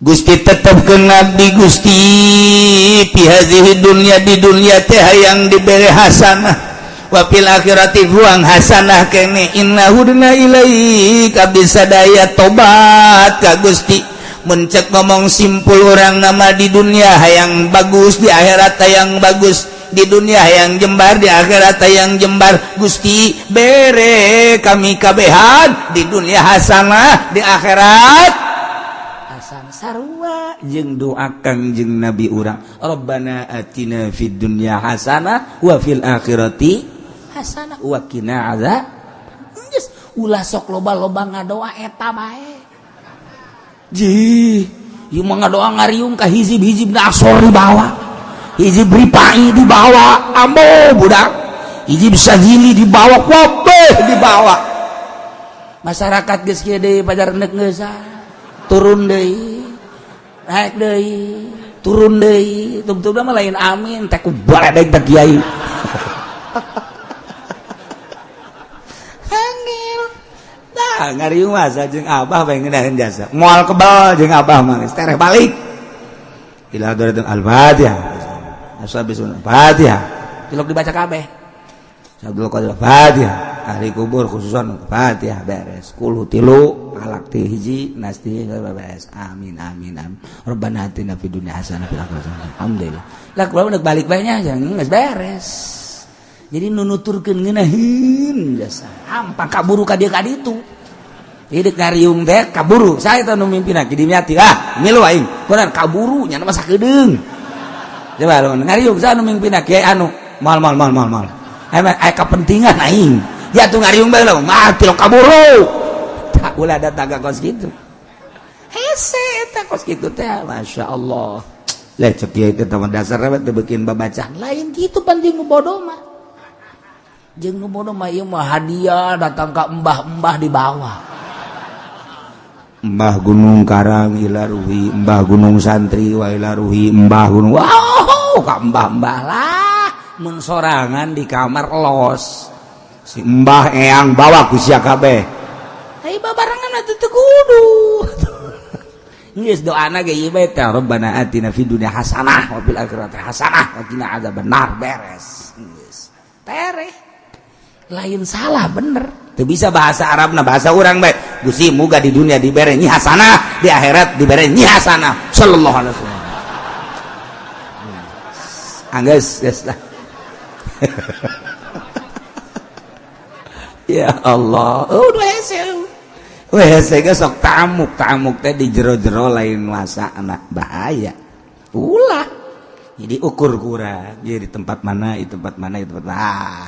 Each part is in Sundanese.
Gusti tetap kengat di Gusti. Pihazihi dunia di dunia teh yang diberi hasanah. Wapil akhirati buang hasanah kene. Inna hudna ilai kabisa daya tobat ka Gusti. Mencek ngomong simpul orang nama di dunia hayang bagus di akhirat yang bagus. Di dunia yang jembar di akhirat yang jembar. Gusti bere kami kabehan. Di dunia hasanah di akhirat sarua. Jeung doakan jeung nabi urang. Rabbana atina fid dunya hasanah wa fil akhirati hasanah. wa qina azab. Yes. ulah sok loba-loba ngadoa eta bae. Ji ieu mah ngadoa ngariung ka hizib-hizib asor dibawa hizib ripai dibawa ambo budak. Hizib sahili dibawa kabeh dibawa masyarakat geus kieu deui pajar neuk geus turun deui naik deh turun deh tentu mah lain amin teh ku baledeg teh kiai. Hangil. Nah ngariung masa jeung abah bae ngeunaheun jasa. Moal kebal jeung abah mah geus tereh balik. Ila hadratul al-fatihah. Asal bisul fatihah. Tilok dibaca kabeh. Abdul Qadir Fatihah ahli kubur khususon Fatihah beres. Kulu tilu alak ti hiji nasti beres. Amin amin amin. Rabbana atina fid dunya hasanah fil akhirati hasanah. Alhamdulillah. Lah kalau udah balik banyak jangan geus beres. Jadi nunuturkeun ngeunaheun jasa. Hampang kaburu ka dieu ka ditu. Hideuk ngariung teh kaburu. Saya teh nu mimpinna jadi miati. Ah milu aing. Kuran kaburu nya masa kedeung coba lu ngariung. Saya nu mimpinna kiai anu mal mal mal mal mal. Emang aya kepentingan aing. Ya tuh ngariung bae lo mati lo kaburu tak ulah ada tangga kos gitu. Hese eta kos gitu teh. Masya Allah. Lah cek ya itu teman dasar apa tuh bikin babacaan lain gitu penting bodoh mah. Jeung nu bodoh mah ieu mah hadiah datang ke embah-embah di bawah. Mbah Gunung Karang ilaruhi Mbah Gunung Santri wa ilaruhi Mbah Gunung wow ka mbah-mbah lah. Mensorangan di kamar los simbah eang bawa kusiakabeh Hasanah wabil akhirat Hasanah wakina ada benar beres tereh. Lain salah bener. Teu bisa bahasa Arab nah bahasa orang baik gusi muga di dunia diberi nyi hasanah di akhirat diberi nyi hasanah. Sallallahu alaihi wasallam. Hmm. Ah, Angges geus lah. ya Allah udah Wah, saya sok tamuk, tamuk teh di jero-jero lain masa anak bahaya. Ulah. Jadi ukur kurang, jadi tempat mana, di tempat mana, di tempat. Ah,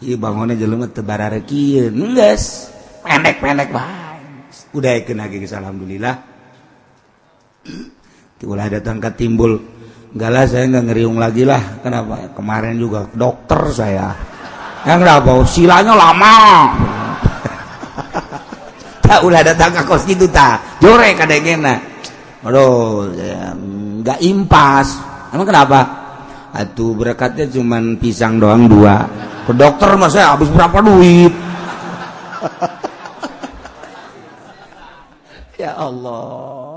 iya bangunnya jelema teu barareukieun, geus. Pendek-pendek bae. Udah kena geus alhamdulillah. Ulah datang ke timbul Enggak lah saya nggak ngeriung lagi lah kenapa kemarin juga dokter saya yang kenapa silanya lama. Tak ulah datang ke kos gitu tak. Jore kadang aduh nggak impas. Emang kenapa? Atuh berkatnya cuman pisang doang dua. Ke dokter mas saya habis berapa duit? Ya Allah